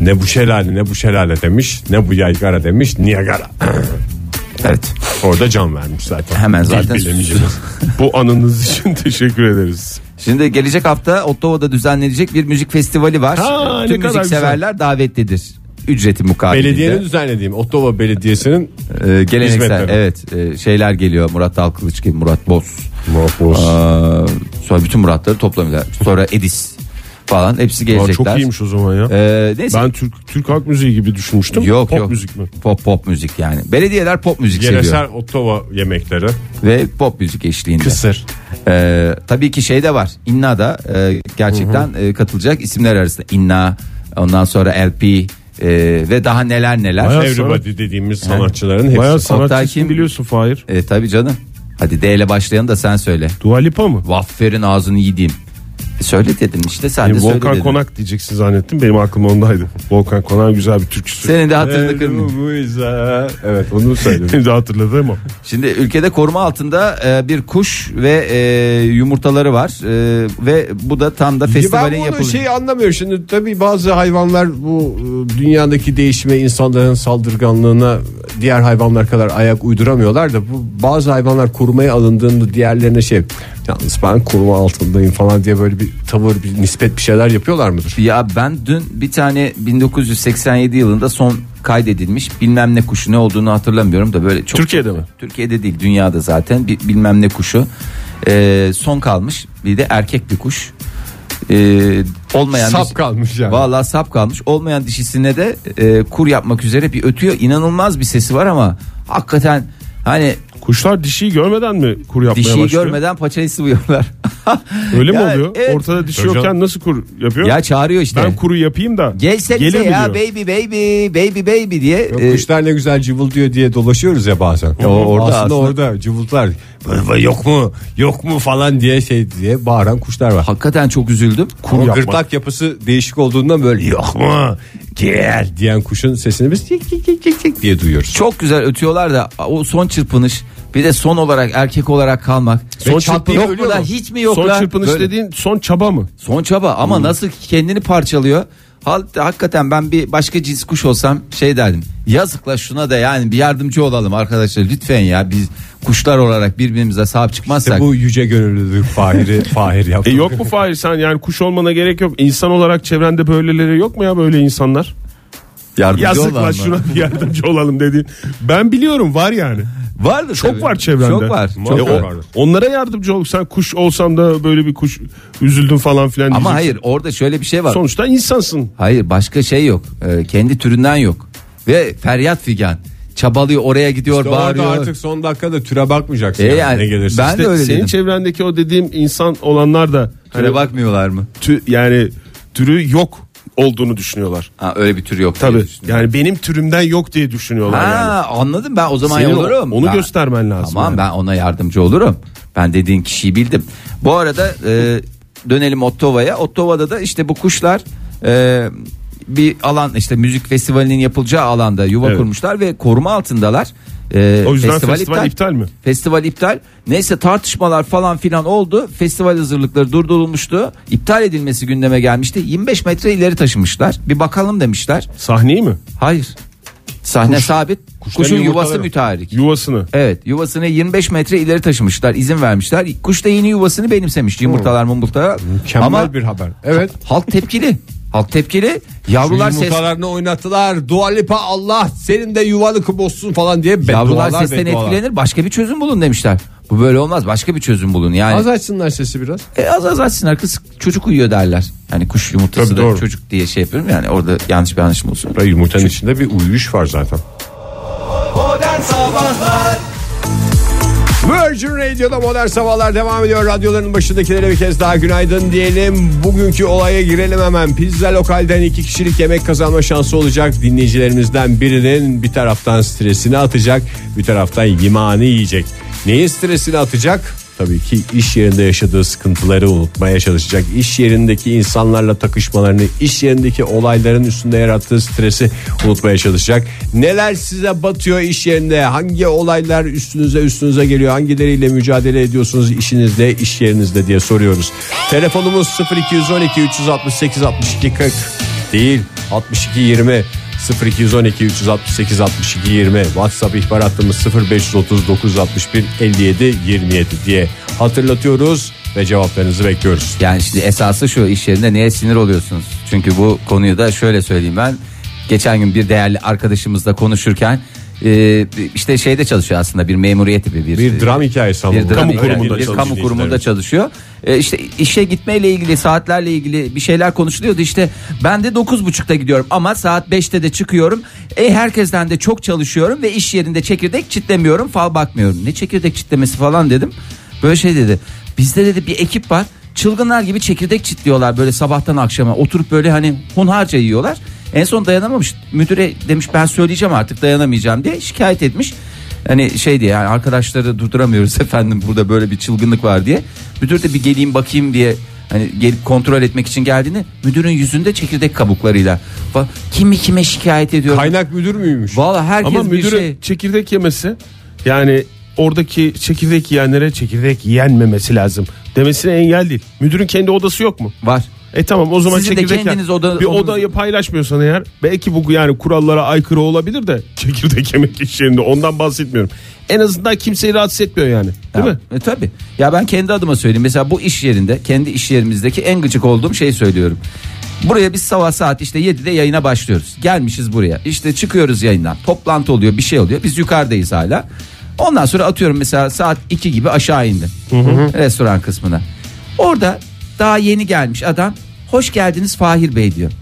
Ne bu şelale ne bu şelale demiş. Ne bu yaygara demiş. Niagara. Evet. Orada can vermiş zaten. Hemen zaten-. Bu anınız için teşekkür ederiz. Şimdi gelecek hafta Ottawa'da düzenlenecek bir müzik festivali var. Ha, ne Tüm kadar müzikseverler davetlidir. Ücreti mukabilinde. Belediyenin düzenlediğim Ottawa Belediyesi'nin Ee, geleneksel Hizmetleri. evet e, şeyler geliyor Murat Dalkılıç gibi Murat Boz. Murat Boz. Aa, sonra bütün Muratları toplamıyorlar. Sonra Edis falan hepsi Aa, gelecekler. çok iyiymiş o zaman ya. Ee, neyse. Ben Türk Türk halk müziği gibi düşünmüştüm. yok Pop yok. müzik mi? Pop pop müzik yani. Belediyeler pop müzik Yeresel seviyor Ottava yemekleri. ve pop müzik eşliğinde. Kısır. Ee, tabii ki şey de var. İnna da e, gerçekten e, katılacak isimler arasında. İnna, ondan sonra LP e, ve daha neler neler. Bayağı Everybody dediğimiz sanatçıların hepsi. Bayağı sanatçısını kim? biliyorsun Fahir. E, tabii canım. Hadi D ile başlayan da sen söyle. Dua Lipa mı? Vaffer'in ağzını yediğim. E, söyle dedin işte sen Benim de söyle Volkan dedin. Konak diyeceksin zannettim. Benim aklım ondaydı. Volkan Konak güzel bir türküsü. Senin de hatırını kırmayayım. Elumuza. Evet onu söyledim. Benim de hatırladım o. Şimdi ülkede koruma altında e, bir kuş ve e, yumurtaları var E, ve bu da tam da festivalin ben bunu yapılıyor. şey anlamıyorum şimdi tabii bazı hayvanlar bu e, dünyadaki değişime insanların saldırganlığına diğer hayvanlar kadar ayak uyduramıyorlar da bu bazı hayvanlar korumaya alındığında diğerlerine şey yalnız ben koruma altındayım falan diye böyle bir tavır bir nispet bir şeyler yapıyorlar mıdır? Ya ben dün bir tane 1987 yılında son kaydedilmiş bilmem ne kuşu ne olduğunu hatırlamıyorum da böyle çok Türkiye'de mi? Türkiye'de değil dünyada zaten bir bilmem ne kuşu E, son kalmış bir de erkek bir kuş E, olmayan Sap dişi- kalmış yani. Vallahi sap kalmış. Olmayan dişisine de e, kur yapmak üzere bir ötüyor. İnanılmaz bir sesi var ama hakikaten hani Kuşlar dişiyi görmeden mi kur yapmaya dişiyi başlıyor? görmeden paçayı sıvıyorlar. Öyle mi Ya, oluyor? evet. Ortada dişi Hocam- yokken nasıl kur yapıyor? ya çağırıyor işte. ben kuru yapayım da. Gelsenize gelir mi ya diyor? baby baby baby baby diye. Yok, e, kuşlar ne güzel cıvıldıyor diye dolaşıyoruz ya bazen. orada aslında, aslında. orada cıvıltılar. Yok mu yok mu falan diye şey diye bağıran kuşlar var. hakikaten çok üzüldüm. Ama yapmak. gırtlak yapısı değişik olduğundan böyle yok mu gel diyen kuşun sesini biz tik tik tik tik tik diye duyuyoruz. Çok güzel ötüyorlar da o son çırpınış bir de son olarak erkek olarak kalmak. Son çırpınış yok mu da hiç mi yok Son la? çırpınış Böyle- dediğin son çaba mı? Son çaba ama nasıl kendini parçalıyor. Hal, hakikaten ben bir başka cins kuş olsam şey derdim. Yazıkla şuna da yani bir yardımcı olalım arkadaşlar lütfen ya biz kuşlar olarak birbirimize sahip çıkmazsak. İşte bu yüce gönüllülük Fahir'i Fahir yaptı. E yok mu Fahir sen yani kuş olmana gerek yok. İnsan olarak çevrende böyleleri yok mu ya böyle insanlar? Yardımcı Yazık mı? şuna bir yardımcı olalım dediğin. Ben biliyorum var yani. Vardır Çok tabii. var çevrende. Çok var. Çok E, var. o- onlara yardımcı ol. Sen kuş olsam da böyle bir kuş üzüldüm falan filan Ama diyeceksin. hayır orada şöyle bir şey var. Sonuçta insansın. Hayır başka şey yok. Ee, kendi türünden yok. Ve feryat figan. Çabalıyor oraya gidiyor İşte orada bağırıyor. artık son dakikada türe bakmayacaksın. E yani, yani ne gelirse. ben İşte de öyle senin dedim. çevrendeki o dediğim insan olanlar da Türe hani bakmıyorlar mı? tü- yani türü yok olduğunu düşünüyorlar. Ha, öyle bir tür yok. Tabii. Yani benim türümden yok diye düşünüyorlar yani. Ha, anladım ben o zaman Senin olurum. onu Ben- göstermen lazım Tamam yani. ben ona yardımcı olurum. Ben dediğin kişiyi bildim. Bu arada e, dönelim Ottova'ya. Ottova'da da işte bu kuşlar e, bir alan işte müzik festivalinin yapılacağı alanda yuva Evet. kurmuşlar ve koruma altındalar. E, O yüzden festival iptal mi? Festival iptal. Neyse tartışmalar falan filan oldu. Festival hazırlıkları durdurulmuştu. İptal edilmesi gündeme gelmişti. 25 metre ileri taşımışlar. Bir bakalım demişler. Sahneyi mi? Hayır. Sahne Kuş- sabit. Kuşun yuvası müteahhit. Yuvasını. Evet yuvasını 25 metre ileri taşımışlar izin vermişler. Kuş da yeni yuvasını benimsemiş yumurtalar mumurtalar. Mükemmel Ama bir haber. Evet. halk tepkili. Halk tepkili. Yavrular ses Yumurtalarını oynattılar. Dua Lipa Allah senin de yuvanı bozsun falan diye Yavrular sesten beddualar. etkilenir başka bir çözüm bulun demişler. Bu böyle olmaz başka bir çözüm bulun yani. Az açsınlar sesi biraz. E, az az açsınlar kız çocuk uyuyor derler. Yani kuş yumurtası Tabii, da doğru. çocuk diye şey yapıyorum yani orada yanlış bir anlaşma olsun. Yumurtanın içinde bir uyuyuş var zaten. Modern Sabahlar Virgin Radio'da modern sabahlar devam ediyor. Radyoların başındakilere bir kez daha günaydın diyelim. Bugünkü olaya girelim hemen. Pizza lokalden iki kişilik yemek kazanma şansı olacak. Dinleyicilerimizden birinin bir taraftan stresini atacak, bir taraftan yimağını yiyecek. Neyin stresini atacak? Tabii ki iş yerinde yaşadığı sıkıntıları unutmaya çalışacak. İş yerindeki insanlarla takışmalarını, iş yerindeki olayların üstünde yarattığı stresi unutmaya çalışacak. Neler size batıyor iş yerinde? Hangi olaylar üstünüze üstünüze geliyor? Hangileriyle mücadele ediyorsunuz işinizde, iş yerinizde diye soruyoruz. Telefonumuz 0212 368 62 40 değil 62 20 0212 368 62 20 WhatsApp ihbar hattımız 0530 961 57 27 diye hatırlatıyoruz ve cevaplarınızı bekliyoruz. Yani şimdi esası şu iş yerinde neye sinir oluyorsunuz? Çünkü bu konuyu da şöyle söyleyeyim ben. Geçen gün bir değerli arkadaşımızla konuşurken e, işte şeyde çalışıyor aslında bir memuriyet gibi bir Bir dram hikayesi ama. bir dram Kamu hikayesi, kurumunda bir çalışıyor kamu kurumunda çalışıyor. E, işte işe gitmeyle ilgili saatlerle ilgili bir şeyler konuşuluyordu. İşte ben de 9.30'da gidiyorum ama saat 5'te de çıkıyorum. E herkesten de çok çalışıyorum ve iş yerinde çekirdek çitlemiyorum, fal bakmıyorum. Ne çekirdek çitlemesi falan dedim. Böyle şey dedi. Bizde dedi bir ekip var. Çılgınlar gibi çekirdek çitliyorlar böyle sabahtan akşama. Oturup böyle hani hunharca yiyorlar. En son dayanamamış. Müdüre demiş ben söyleyeceğim artık dayanamayacağım diye şikayet etmiş. Hani şey diye yani arkadaşları durduramıyoruz efendim burada böyle bir çılgınlık var diye. Müdür de bir geleyim bakayım diye hani gelip kontrol etmek için geldiğini müdürün yüzünde çekirdek kabuklarıyla. Kimi kime şikayet ediyor. Kaynak müdür müymüş? Valla herkes Ama bir müdürün şey. çekirdek yemesi yani oradaki çekirdek yiyenlere çekirdek yenmemesi lazım demesine engel değil. Müdürün kendi odası yok mu? Var. E tamam o zaman Sizin de çekirdek kendiniz yen- oda- bir odanız- odayı paylaşmıyorsan eğer belki bu yani kurallara aykırı olabilir de çekirdek yemek iş yerinde ondan bahsetmiyorum. En azından kimseyi rahatsız etmiyor yani. Değil Ya, mi? E, tabii. Ya ben kendi adıma söyleyeyim. Mesela bu iş yerinde, kendi iş yerimizdeki en gıcık olduğum şeyi söylüyorum. Buraya biz sabah saat işte 7'de yayına başlıyoruz. Gelmişiz buraya. İşte çıkıyoruz yayından. Toplantı oluyor, bir şey oluyor. Biz yukarıdayız hala. Ondan sonra atıyorum mesela saat 2 gibi aşağı indim. Restoran kısmına. Orada daha yeni gelmiş adam. Hoş geldiniz Fahir Bey diyor.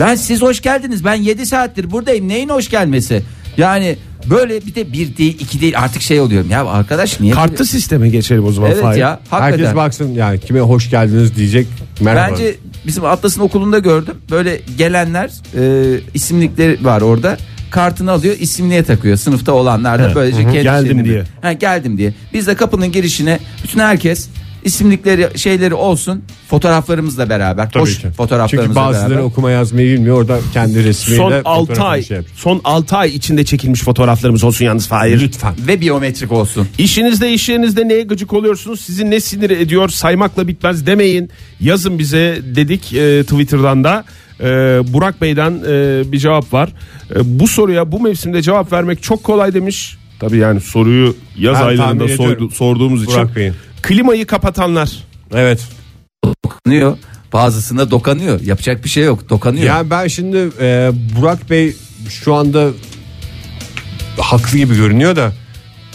Lan siz hoş geldiniz. Ben 7 saattir buradayım. Neyin hoş gelmesi? Yani böyle bir de bir değil iki değil artık şey oluyorum. Ya arkadaş niye? Kartlı sisteme geçelim o zaman. Evet Fahir. ya hakikaten. Herkes baksın yani kime hoş geldiniz diyecek. Merhaba. Bence bizim Atlas'ın okulunda gördüm. Böyle gelenler e, isimlikleri var orada. Kartını alıyor isimliğe takıyor sınıfta olanlar da böylece kendi Geldim şeyini- diye. Ha, geldim diye. Biz de kapının girişine bütün herkes isimlikleri şeyleri olsun fotoğraflarımızla beraber Tabii hoş ki. fotoğraflarımızla Çünkü bazıları beraber. okuma yazmayı bilmiyor. Orada kendi resmiyle Son 6 fotoğrafını ay şey yapıyor. son 6 ay içinde çekilmiş fotoğraflarımız olsun yalnız Fahir. Lütfen. ve biyometrik olsun. İşinizde iş yerinizde neye gıcık oluyorsunuz? Sizi ne sinir ediyor? Saymakla bitmez demeyin. Yazın bize dedik e, Twitter'dan da. E, Burak Bey'den e, bir cevap var. E, bu soruya bu mevsimde cevap vermek çok kolay demiş. Tabii yani soruyu yaz Ben aylarında sordu- sorduğumuz için. Burak Bey'in. Klimayı kapatanlar. Evet. Dokunuyor. Bazısına dokanıyor. Yapacak bir şey yok. Dokanıyor. Yani ben şimdi e, Burak Bey şu anda haklı gibi görünüyor da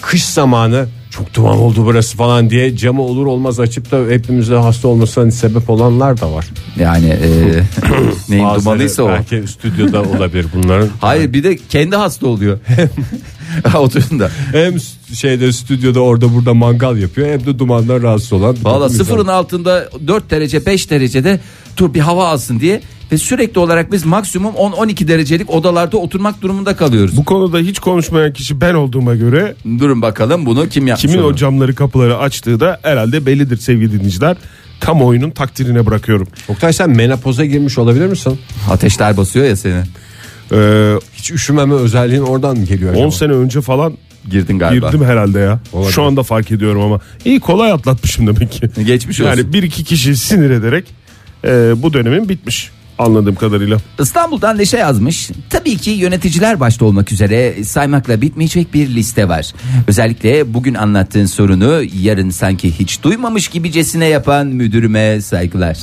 kış zamanı çok duman oldu burası falan diye camı olur olmaz açıp da hepimize hasta olmasına sebep olanlar da var. Yani e, neyin dumanıysa o. Belki stüdyoda olabilir bunların. Hayır bir de kendi hasta oluyor. Oturun da. Hem şeyde stüdyoda orada burada mangal yapıyor hem de dumandan rahatsız olan. Valla sıfırın insan. altında 4 derece 5 derecede dur bir hava alsın diye ve sürekli olarak biz maksimum 10-12 derecelik odalarda oturmak durumunda kalıyoruz. Bu konuda hiç konuşmayan kişi ben olduğuma göre Durun bakalım bunu kim yapmış kimin onu? o camları kapıları açtığı da herhalde bellidir sevgili dinleyiciler. Kamuoyunun takdirine bırakıyorum. Oktay sen menopoza girmiş olabilir misin? Ateşler basıyor ya seni. Ee, Hiç üşümeme özelliğin oradan mı geliyor 10 acaba? sene önce falan Girdin galiba. girdim herhalde ya. Olabilir. Şu anda fark ediyorum ama. İyi kolay atlatmışım demek ki. Geçmiş olsun. Yani bir iki kişi sinir ederek e, bu dönemin bitmiş anladığım kadarıyla. İstanbul'dan Neşe yazmış. Tabii ki yöneticiler başta olmak üzere saymakla bitmeyecek bir liste var. Özellikle bugün anlattığın sorunu yarın sanki hiç duymamış gibicesine yapan müdürüme saygılar.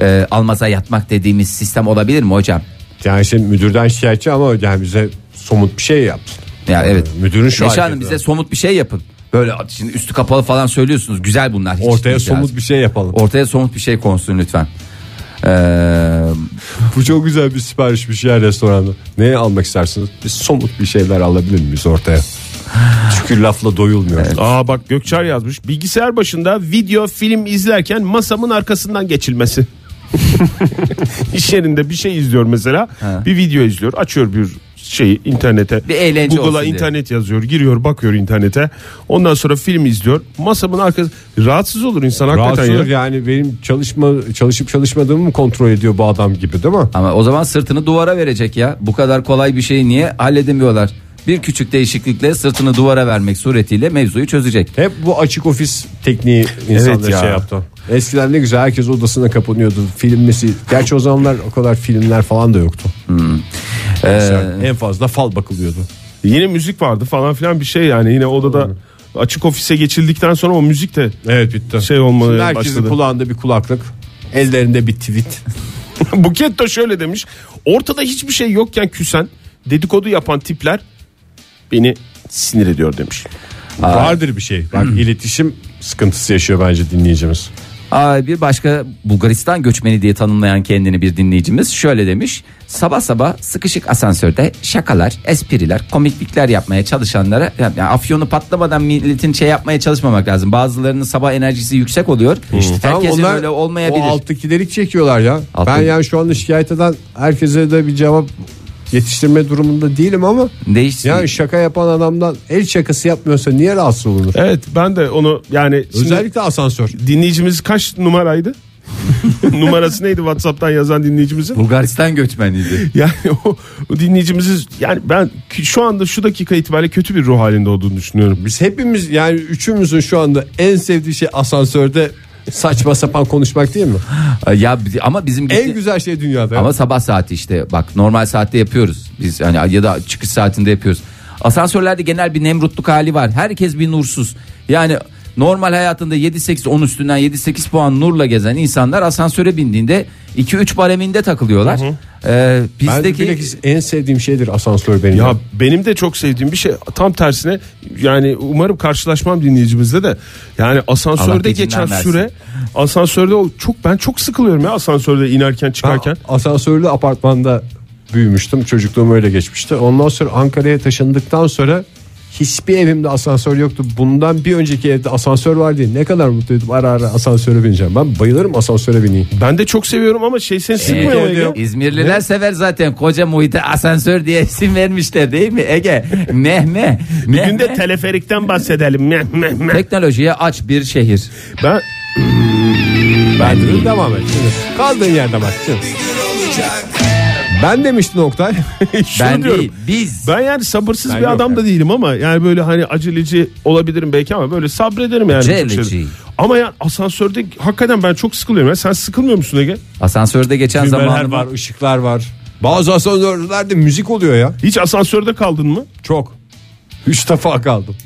Ee, almaza yatmak dediğimiz sistem olabilir mi hocam? Yani şimdi müdürden şikayetçi ama yani bize somut bir şey yapsın. Ya evet. Müdürün şu Neşe Hanım hareketi bize somut bir şey yapın. Böyle şimdi üstü kapalı falan söylüyorsunuz. Güzel bunlar. Hiç Ortaya itiraz- somut bir şey yapalım. Ortaya somut bir şey konsun lütfen. Ee, Bu çok güzel bir siparişmiş ya restoranda. Neye almak istersiniz? Biz somut bir şeyler alabilir miyiz ortaya? Çünkü lafla doyulmuyor. Aa bak Gökçer yazmış. Bilgisayar başında video film izlerken masamın arkasından geçilmesi. İş yerinde bir şey izliyor mesela. Ha. Bir video izliyor. Açıyor bir şeyi internete. Bir eğlence Google'a olsun diye. internet yazıyor. Giriyor bakıyor internete. Ondan sonra film izliyor. Masamın arkası rahatsız olur insan hakikaten Rahatsız ya. olur yani benim çalışma çalışıp çalışmadığımı mı kontrol ediyor bu adam gibi değil mi? Ama o zaman sırtını duvara verecek ya. Bu kadar kolay bir şeyi niye halledemiyorlar? Bir küçük değişiklikle sırtını duvara vermek suretiyle mevzuyu çözecek. Hep bu açık ofis tekniği insanları Evet ya. şey yaptı. Eskiden ne güzel herkes odasına kapanıyordu. Filmmesi. Gerçi o zamanlar o kadar filmler falan da yoktu. Mesela en fazla fal bakılıyordu. Yine müzik vardı falan filan bir şey yani. Yine odada açık ofise geçildikten sonra o müzik de Evet bitti. şey olmaya Şimdi herkesin başladı. kulağında bir kulaklık. Ellerinde bir tweet. Buket de şöyle demiş. Ortada hiçbir şey yokken küsen dedikodu yapan tipler beni sinir ediyor demiş. Vardır bir şey. Bak iletişim sıkıntısı yaşıyor bence dinleyicimiz. Bir başka Bulgaristan göçmeni diye tanımlayan kendini bir dinleyicimiz şöyle demiş. Sabah sabah sıkışık asansörde şakalar, espriler, komiklikler yapmaya çalışanlara yani afyonu patlamadan milletin şey yapmaya çalışmamak lazım. Bazılarının sabah enerjisi yüksek oluyor. Herkesin onlar öyle olmayabilir. O alttakileri çekiyorlar ya. Alttaki- Ben yani şu anda şikayet eden herkese de bir cevap yetiştirme durumunda değilim ama Değişsin. yani şaka yapan adamdan el şakası yapmıyorsa niye rahatsız olunur? Evet ben de onu yani şimdi Özellikle asansör. dinleyicimiz kaç numaraydı? Numarası neydi WhatsApp'tan yazan dinleyicimizin? Bulgaristan göçmeniydi. Yani o, o dinleyicimizi yani ben şu anda şu dakika itibariyle kötü bir ruh halinde olduğunu düşünüyorum. Biz hepimiz yani üçümüzün şu anda en sevdiği şey asansörde saçma sapan konuşmak değil mi? ya bi- ama bizim En güzel şey dünyada. ya. Ama sabah saati işte bak normal saatte yapıyoruz. Biz hani ya da çıkış saatinde yapıyoruz. Asansörlerde genel bir nemrutluk hali var. Herkes bir nursuz. Yani normal hayatında 7-8 10 üstünden 7-8 puan nurla gezen insanlar asansöre bindiğinde 2-3 bareminde takılıyorlar. Ee, ben bizdeki bilakis en sevdiğim şeydir asansör benim. Ya benim de çok sevdiğim bir şey tam tersine yani umarım karşılaşmam dinleyicimizde de yani asansörde geçen versin. süre asansörde o çok ben çok sıkılıyorum ya asansörde inerken çıkarken. Ben asansörlü apartmanda büyümüştüm. Çocukluğum öyle geçmişti. Ondan sonra Ankara'ya taşındıktan sonra hiçbir evimde asansör yoktu. Bundan bir önceki evde asansör var diye ne kadar mutluydum. Ara ara asansöre bineceğim. Ben bayılırım asansöre bineyim. Ben de çok seviyorum ama şey seni sıkmıyor mu evde Ege? yok. İzmirliler sever zaten koca muhite asansör diye isim vermişler değil mi Ege? Meh meh. Bir meh gün de meh. teleferikten bahsedelim. Meh, meh, meh. Teknolojiye aç bir şehir. Ben Ben de devam et. Kaldığın yerde bak. Şimdi. Ben demiştin Oktay. şunu ben diyorum. değil biz. Ben yani sabırsız Ben bir adam da yani. değilim ama yani böyle hani aceleci olabilirim belki ama böyle sabrederim yani. Aceleci. Ama ya asansörde hakikaten ben çok sıkılıyorum. Ya. Sen sıkılmıyor musun Ege? Asansörde geçen zamanı var, ışıklar var. Bazı asansörlerde müzik oluyor ya. Hiç asansörde kaldın mı? Çok. Üç defa kaldım.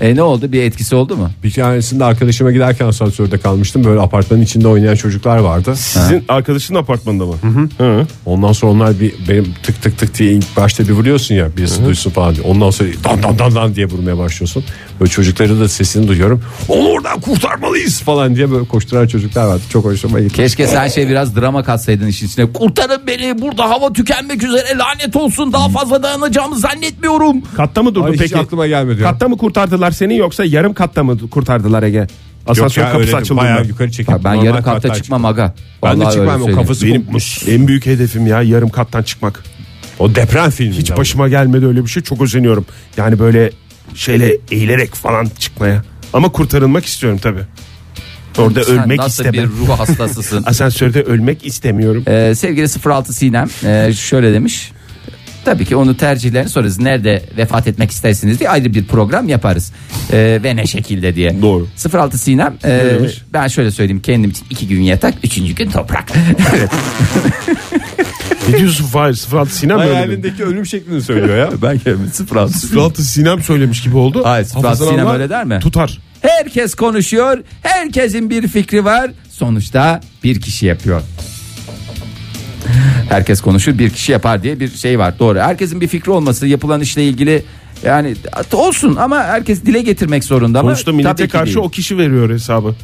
E ne oldu? Bir etkisi oldu mu? Bir tanesinde arkadaşıma giderken asansörde kalmıştım. Böyle apartmanın içinde oynayan çocuklar vardı. Sizin arkadaşının apartmanında mı? Hı. Ondan sonra onlar bir benim tık tık tık diye ilk başta bir vuruyorsun ya birisi duysun falan diye. Ondan sonra dan dan dan dan diye vurmaya başlıyorsun. Böyle çocukları da sesini duyuyorum. Onu oradan kurtarmalıyız falan diye böyle koşturan çocuklar vardı. Çok hoşuma gitti. Keşke sen şey biraz drama katsaydın işin içine. Kurtarın beni burada hava tükenmek üzere lanet olsun daha fazla dayanacağımı zannetmiyorum. Katta mı durdu Ay, hiç peki? aklıma gelmedi ya. Katta mı kurtardılar seni yoksa yarım katta mı kurtardılar Ege? Asansör ya, kapısı açıldı. Bayağı yukarı çekip. Bak ben yarım katta çıkmam aga. Ben de çıkmam o kafası Benim kopmuş. en büyük hedefim ya yarım kattan çıkmak. O deprem filmi. Hiç başıma gelmedi öyle bir şey çok özeniyorum. Yani böyle şeyle eğilerek falan çıkmaya. Ama kurtarılmak istiyorum tabi. Orada Sen ölmek nasıl istemem. bir ruh hastasısın. Asansörde ölmek istemiyorum. Ee, sevgili 06 Sinem e, şöyle demiş. Tabii ki onu tercihlerini sorarız. Nerede vefat etmek istersiniz diye ayrı bir program yaparız. Ee, ve ne şekilde diye. Doğru. 06 Sinem e, demiş? ben şöyle söyleyeyim kendim için iki gün yatak üçüncü gün toprak. ne diyorsun Fahir? 06 Sinem mi öyle dedi? Hayalindeki ölüm şeklini söylüyor ya. ben kendim 06 06 Sinem söylemiş gibi oldu. Hayır, 06 Hafızan Sinem öyle der mi? Tutar. Herkes konuşuyor. Herkesin bir fikri var. Sonuçta bir kişi yapıyor. Herkes konuşur bir kişi yapar diye bir şey var. Doğru. Herkesin bir fikri olması yapılan işle ilgili yani olsun ama herkes dile getirmek zorunda ama Sonuçta millete karşı değil. o kişi veriyor hesabı.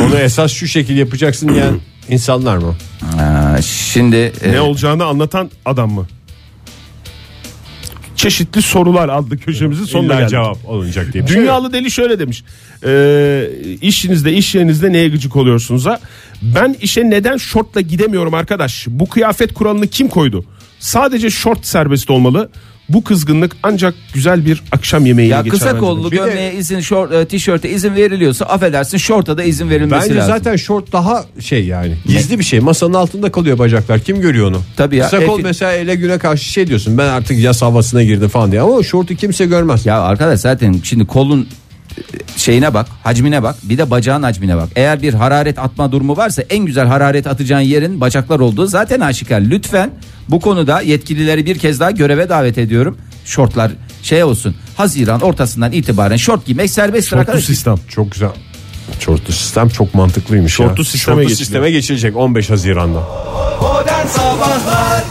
Onu esas şu şekil yapacaksın diyen insanlar mı? Aa, şimdi e, Ne olacağını anlatan adam mı? Çeşitli sorular adlı köşemizin sonuna geldik. cevap olunacak diye. Dünyalı deli şöyle demiş. Ee, işinizde iş yerinizde neye gıcık oluyorsunuz ha? Ben işe neden şortla gidemiyorum arkadaş? Bu kıyafet kuralını kim koydu? Sadece şort serbest olmalı. Bu kızgınlık ancak güzel bir akşam yemeğiyle ya geçer. kısa bence kollu gömleğe izin, şort, e, tişörte izin veriliyorsa affedersin şorta da izin verilmesi Bence lazım. zaten şort daha şey yani gizli bir şey. Masanın altında kalıyor bacaklar. Kim görüyor onu? Tabii ya, Kısa kol Efi- mesela ele güne karşı şey diyorsun. Ben artık yaz havasına girdim falan diye. Ama şortu kimse görmez. Ya arkadaş zaten şimdi kolun şeyine bak, hacmine bak, bir de bacağın hacmine bak. Eğer bir hararet atma durumu varsa en güzel hararet atacağın yerin bacaklar olduğu zaten aşikar. Lütfen bu konuda yetkilileri bir kez daha göreve davet ediyorum. Şortlar şey olsun. Haziran ortasından itibaren şort giymek serbesttir Şortlu arkadaş. sistem. Çok güzel. Şortlu sistem çok mantıklıymış Şortlu ya. sisteme Şortlu geçiliyor. sisteme geçilecek 15 Haziran'da. Modern Sabahlar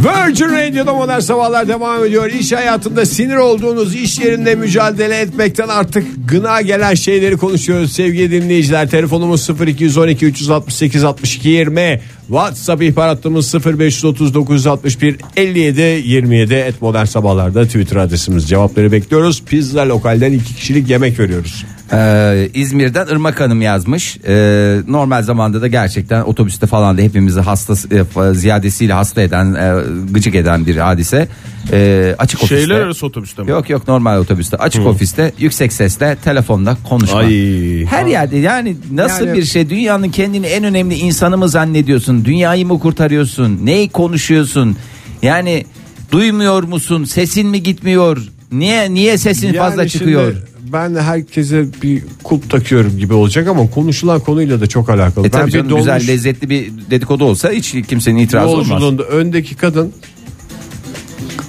Virgin Radio'da modern sabahlar devam ediyor. İş hayatında sinir olduğunuz iş yerinde mücadele etmekten artık gına gelen şeyleri konuşuyoruz sevgili dinleyiciler. Telefonumuz 0212 368 62 20. WhatsApp ihbar hattımız 0539 61 57 27 et modern sabahlarda Twitter adresimiz. Cevapları bekliyoruz. Pizza lokalden iki kişilik yemek veriyoruz. Ee, İzmir'den Irmak Hanım yazmış. Ee, normal zamanda da gerçekten otobüste falan da hepimizi hasta e, ziyadesiyle hasta eden, e, gıcık eden bir hadise. Ee, açık ofiste. Şeyler arası otobüste mi? Yok yok normal otobüste açık ofiste yüksek sesle telefonda konuşma. Ay. Her yerde yani nasıl Yani- bir şey dünyanın kendini en önemli insanı mı zannediyorsun? Dünyayı mı kurtarıyorsun? Neyi konuşuyorsun? Yani duymuyor musun? Sesin mi gitmiyor? Niye niye sesin fazla Yani şimdi çıkıyor? Ben herkese bir kulp takıyorum gibi olacak ama konuşulan konuyla da çok alakalı. E ben tabii bir canım, dolmuş güzel lezzetli bir dedikodu olsa hiç kimsenin itirazı olmaz. öndeki kadın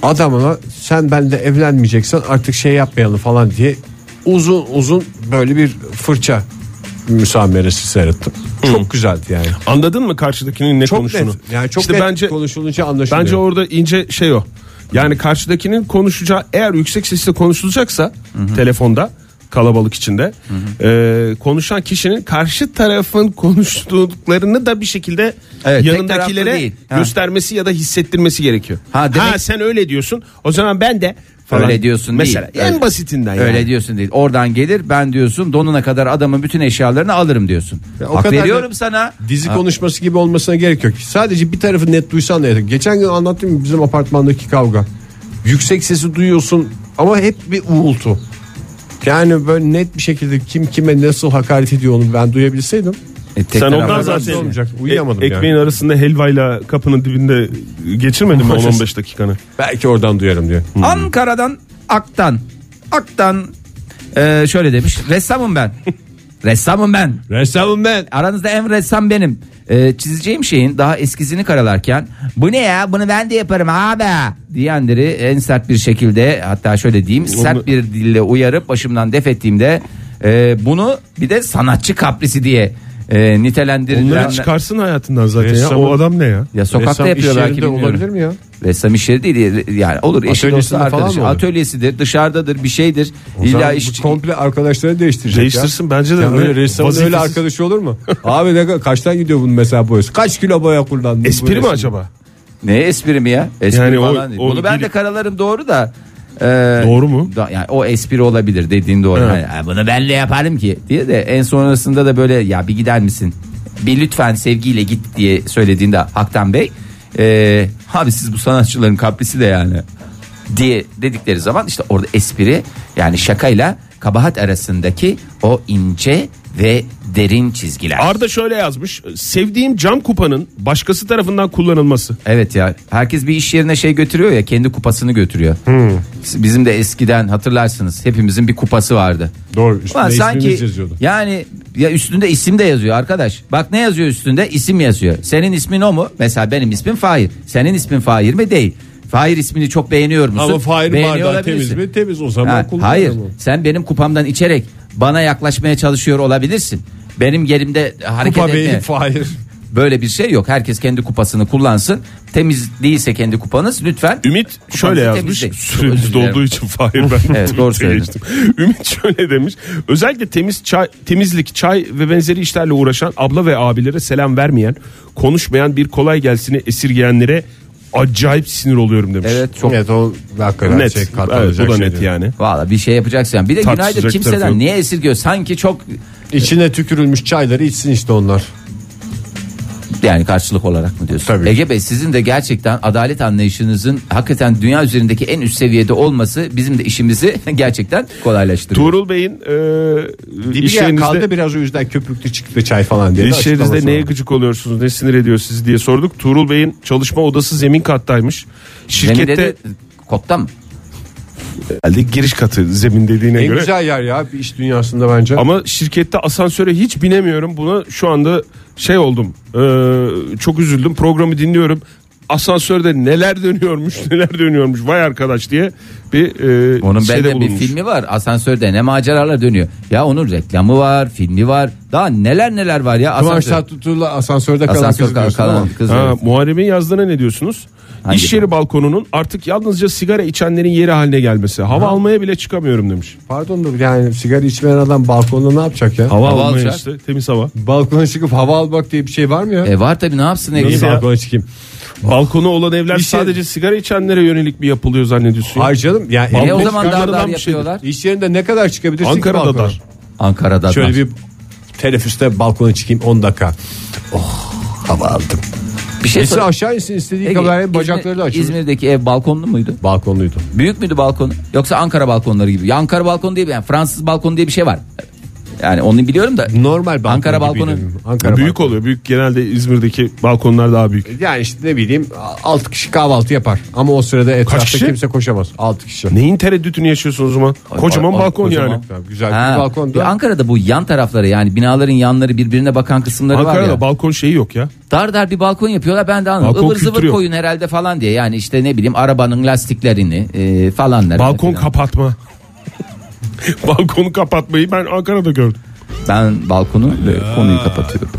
adamına sen benimle evlenmeyeceksen artık şey yapmayalım falan diye uzun uzun böyle bir fırça müsameresi seyrettim. Çok güzeldi yani. Anladın mı karşıdakinin ne Çok konuştuğunu? net. Yani çok İşte net bence konuşulunca anlaşılıyor. bence orada ince şey o. Yani karşıdakinin konuşacağı eğer yüksek sesle konuşulacaksa telefonda kalabalık içinde e, konuşan kişinin karşı tarafın konuştuklarını da bir şekilde Evet, yanındakilere. Ha. göstermesi ya da hissettirmesi gerekiyor. Ha, Ha, demek- sen öyle diyorsun. O zaman ben de falan. Öyle diyorsun Mesela değil. en Öyle- basitinden Öyle yani. diyorsun değil. Oradan gelir ben diyorsun donuna kadar adamın bütün eşyalarını alırım diyorsun. Ya o Hak kadar da veriyorum sana. Dizi Ha, konuşması gibi olmasına gerek yok. Sadece bir tarafı net duysan da yeter. Geçen gün anlattım bizim apartmandaki kavga. Yüksek sesi duyuyorsun ama hep bir uğultu. Yani böyle net bir şekilde kim kime nasıl hakaret ediyor onu ben duyabilseydim. E, tek Sen taraflı ondan zaten zaten olmayacak. Uyuyamadım e- yani. ekmeğin arasında helvayla kapının dibinde geçirmedin mi 10-15 dakikanı? Belki oradan duyarım diye. Ankara'dan Ak'tan Ak'tan e, şöyle demiş. Ressamım ben. Ressamım ben. Ressamım ben. Aranızda en ressam benim. Ee, çizeceğim şeyin daha eskizini karalarken bu ne ya bunu ben de yaparım abi diyenleri en sert bir şekilde hatta şöyle diyeyim sert bir dille uyarıp başımdan def ettiğimde e, bunu bir de sanatçı kaprisi diye e, nitelendirilen Onları çıkarsın hayatından zaten ya. Ressamın- O adam ne ya? ya sokakta Ressam yapıyor iş belki yerinde bilmiyorum. olabilir mi ya? Ressam iş yeri değil yani olur eşi dostu falan arkadaşı mı olur? atölyesidir dışarıdadır bir şeydir O illa iş bu komple arkadaşları değiştirecek Değiştirsin ya. bence de. Ya Böyle öyle ressamın vazifesiz- öyle arkadaşı olur mu? Abi ne kaçtan gidiyor bunun mesela boyası? Kaç kilo boya kullandın? bu Espri mi resim? acaba? Ne espri mi ya? Espri Yani o- falan değil. o Bunu ben de karalarım doğru da. E, Doğru mu? da- yani o espri olabilir dediğin doğru. Evet. "Ha, bunu ben de yaparım ki diye de en sonrasında da böyle ya bir gider misin? Bir lütfen sevgiyle git diye söylediğinde Haktan Bey e, abi siz bu sanatçıların kaprisi de yani diye dedikleri zaman işte orada espri yani şakayla kabahat arasındaki o ince ve derin çizgiler. Arda şöyle yazmış. Sevdiğim cam kupanın başkası tarafından kullanılması. Evet ya herkes bir iş yerine şey götürüyor ya kendi kupasını götürüyor. Hmm. Bizim de eskiden hatırlarsınız hepimizin bir kupası vardı. Doğru. Üstünde Ulan sanki yazıyordu. yani ya üstünde isim de yazıyor arkadaş. Bak ne yazıyor üstünde? İsim yazıyor. Senin ismin o mu? Mesela benim ismim Fahir. Senin ismin Fahir mi? Değil. Fahir ismini çok beğeniyor musun? Ama Fahir Beğeniyor bardağı temiz olabilirsin. mi? Temiz o zaman Ha, kullanırım hayır onu. sen benim kupamdan içerek bana yaklaşmaya çalışıyor olabilirsin. Benim yerimde hareket Kupa etme. Bey Fahir. Böyle bir şey yok. Herkes kendi kupasını kullansın. Temiz değilse kendi kupanız lütfen. Ümit şöyle yazmış. Süremiz dolduğu için Fahir ben Evet, doğru geçtim. Ümit şöyle demiş. Özellikle temiz çay, temizlik, çay ve benzeri işlerle uğraşan abla ve abilere selam vermeyen, konuşmayan bir kolay gelsini esirgeyenlere acayip sinir oluyorum demiş. Evet çok Evet o hakikaten Net. şey evet, bu da şey net değil. yani. Valla bir şey yapacaksın. yani. Bir de Tartışacak günaydın kimseden niye esirgiyor? Sanki çok İçine tükürülmüş çayları içsin işte onlar. Yani karşılık olarak mı diyorsun? Tabii. Ege Bey sizin de gerçekten adalet anlayışınızın hakikaten dünya üzerindeki en üst seviyede olması bizim de işimizi gerçekten kolaylaştırıyor. Tuğrul Bey'in e, Dibi iş gel yerinizde, kaldı biraz o yüzden köpüklü çıktı çay falan diye. de iş yerinizde açıklaması neye gıcık oluyorsunuz, ne sinir ediyor sizi diye sorduk. Tuğrul Bey'in çalışma odası zemin kattaymış. Zemin Şirkette dedi, kotta mı? Herhalde giriş katı zemin dediğine En göre. güzel yer ya bir iş dünyasında bence. Ama şirkette asansöre hiç binemiyorum. Buna şu anda şey oldum. Ee, çok üzüldüm. Programı dinliyorum. Asansörde neler dönüyormuş neler dönüyormuş vay arkadaş diye bir e, Onun şeyde bir bulunmuş. filmi var. Asansörde ne maceralar dönüyor. Ya onun reklamı var, filmi var. Daha neler neler var ya. Kıvanç Asansör. Tatlıtuğ'la asansörde kalan Asansör kız diyorsun kalan ama. kız. Ha, evet. Muharrem'in yazdığına ne diyorsunuz? Hangi İş yeri balkonunun artık yalnızca sigara içenlerin yeri haline gelmesi. Hava almaya bile çıkamıyorum demiş. Pardon da yani sigara içmeyen adam balkonda ne yapacak ya? Hava, Hava almaya alacak. işte temiz hava. Balkona çıkıp hava almak diye bir şey var mı ya? E var tabii ne yapsın? Nasıl balkona çıkayım? Balkonu olan evler İş yeri- sadece sigara içenlere yönelik mi yapılıyor zannediyorsun? ya? Hayır canım. Yani E balkon o zaman çıkartılan dar bir şeydir. yapıyorlar. İş yerinde ne kadar çıkabilirsin Ankara'da dar. Ankara'da. Şöyle dar. bir teneffüste balkona çıkayım 10 dakika. Oh hava aldım. bir şey Birisi aşağı insin istediği Ege, kadar İzmir- bacakları da açılır. İzmir'deki ev balkonlu muydu? Balkonluydu. Büyük müydü balkonu? Yoksa Ankara balkonları gibi? Ya Ankara balkonu diye bir yani Fransız balkonu diye bir şey var. Yani onu biliyorum da. Normal balkon Ankara gibiydi. balkonu. Ankara büyük balkonu. oluyor. Büyük genelde İzmir'deki balkonlar daha büyük. Yani işte ne bileyim 6 kişi kahvaltı yapar. Ama o sırada etrafta kişi? kimse koşamaz. 6 kişi. Neyin tereddütünü yaşıyorsun o zaman? Kocaman Ay, ay, balkon kocaman. yani. Tabii, güzel Ha, bir balkonda. ya Ankara'da bu yan tarafları yani binaların yanları birbirine bakan kısımları var Ankara'da ya. balkon şeyi yok ya. dar dar bir balkon yapıyorlar ben de anlamadım. Balkon Ivır zıvır kültürü yok. koyun herhalde falan diye. Yani işte ne bileyim arabanın lastiklerini e, falanları. Balkon falan. kapatma. Balkonu kapatmayı ben Ankara'da gördüm. Ben balkonu ve konuyu kapatıyorum.